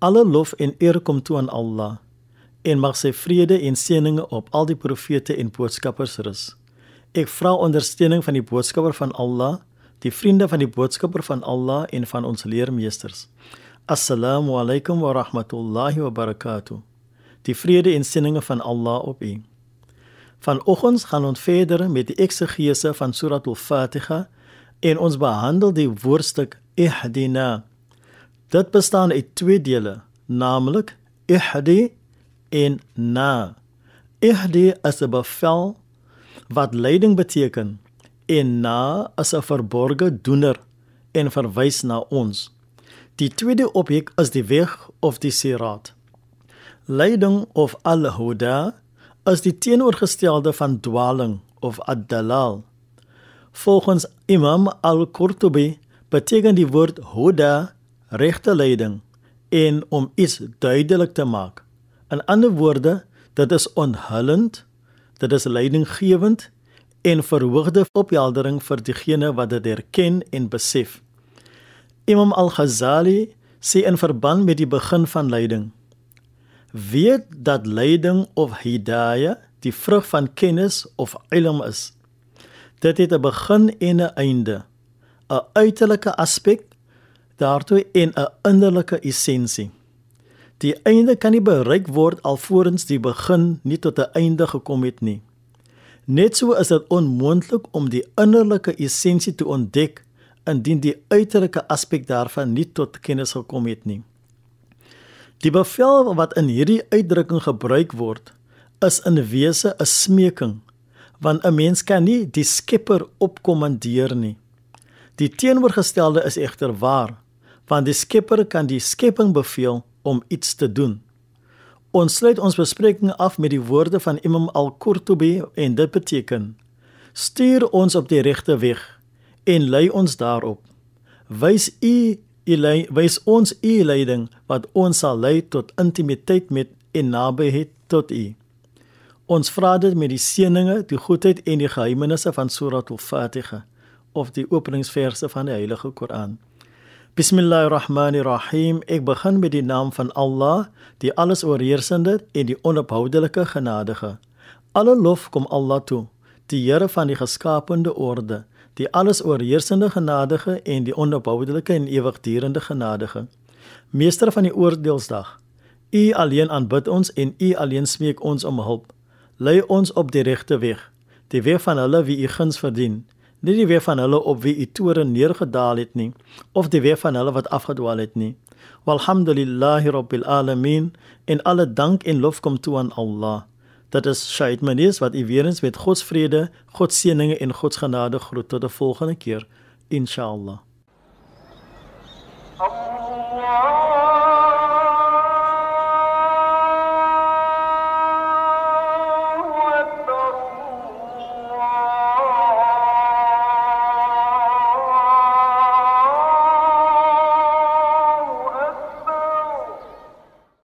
Alle lof en eer kom toe aan Allah en mag sy vrede en seëninge op al die profete en boodskappers rus. Ek vra ondersteuning van die boodskapper van Allah, die vriende van die boodskapper van Allah en van ons leermeesters. Assalamu alaykum wa rahmatullahi wa barakatuh. Die vrede en seëninge van Allah op u. Vanoggend gaan ons verder met die eksegese van Surah Al-Fatiha en ons behandel die woordstuk ihdina. Dit bestaan uit twee dele, naamlik ihdi en na. Ihdi is 'n bevel wat leiding beteken en na is 'n verborgde doener en verwys na ons. Die tweede objek is die weg of die sirat. Leiding of al-huda is die teenoorgestelde van dwaling of ad-dalal. Volgens Imam al-Qurtubi beteken die woord huda regte leiding en om iets duidelik te maak. In ander woorde, dit is onhullend, dit is leidinggewend en verhoogde opheldering vir diegene wat dit erken en besef. Imam al-Ghazali sê in verband met die begin van leiding weet dat leiding of hidayah die vrug van kennis of ilm is. Dit het 'n begin en 'n einde, 'n uiterlike aspek daartoe en 'n innerlike essensie. Die einde kan nie bereik word alvorens die begin nie tot 'n einde gekom het nie. Net so is dit onmoontlik om die innerlike essensie te ontdek indien die uiterlike aspek daarvan nie tot kennis gekom het nie. Die bevel wat in hierdie uitdrukking gebruik word, is in wese 'n smeking, want 'n mens kan nie die Skepper opkommandeer nie. Die teenoorgestelde is egter waar, want die Skepper kan die skepping beveel om iets te doen. Ons sluit ons bespreking af met die woorde van Imam Al-Qurtubi en dit beteken: Stuur ons op die regte weg en lei ons daarop. Wys u U lei wys ons u leiding wat ons sal lei tot intimiteit met en nabyheid tot u. Ons vra dit met die seëninge, die goedheid en die geheimenisse van Surah Al-Fatiha of die openingsverse van die Heilige Koran. Bismillahirrahmanirrahim. Ek begin met die naam van Allah, die alles oorheersende en die onophoudelike genadige. Alle lof kom Allah toe, die Here van die geskapende orde die alles oorheersende genadige en die onophoudelike en ewigdurende genadige. Meester van die oordeelsdag. U alleen aanbid ons en u alleen smeek ons om hulp. Lei ons op die regte weg, die weg van hulle wie u guns verdien, nie die weer van hulle op wie u toren neergedaal het nie of die weer van hulle wat afgedwaal het nie. Walhamdulillahi rabbil alamin en alle dank en lof kom toe aan Allah. Dit is Shaid Manes wat u weer eens met God se vrede God se seëninge en God se genade groet tot 'n volgende keer inshallah Allah.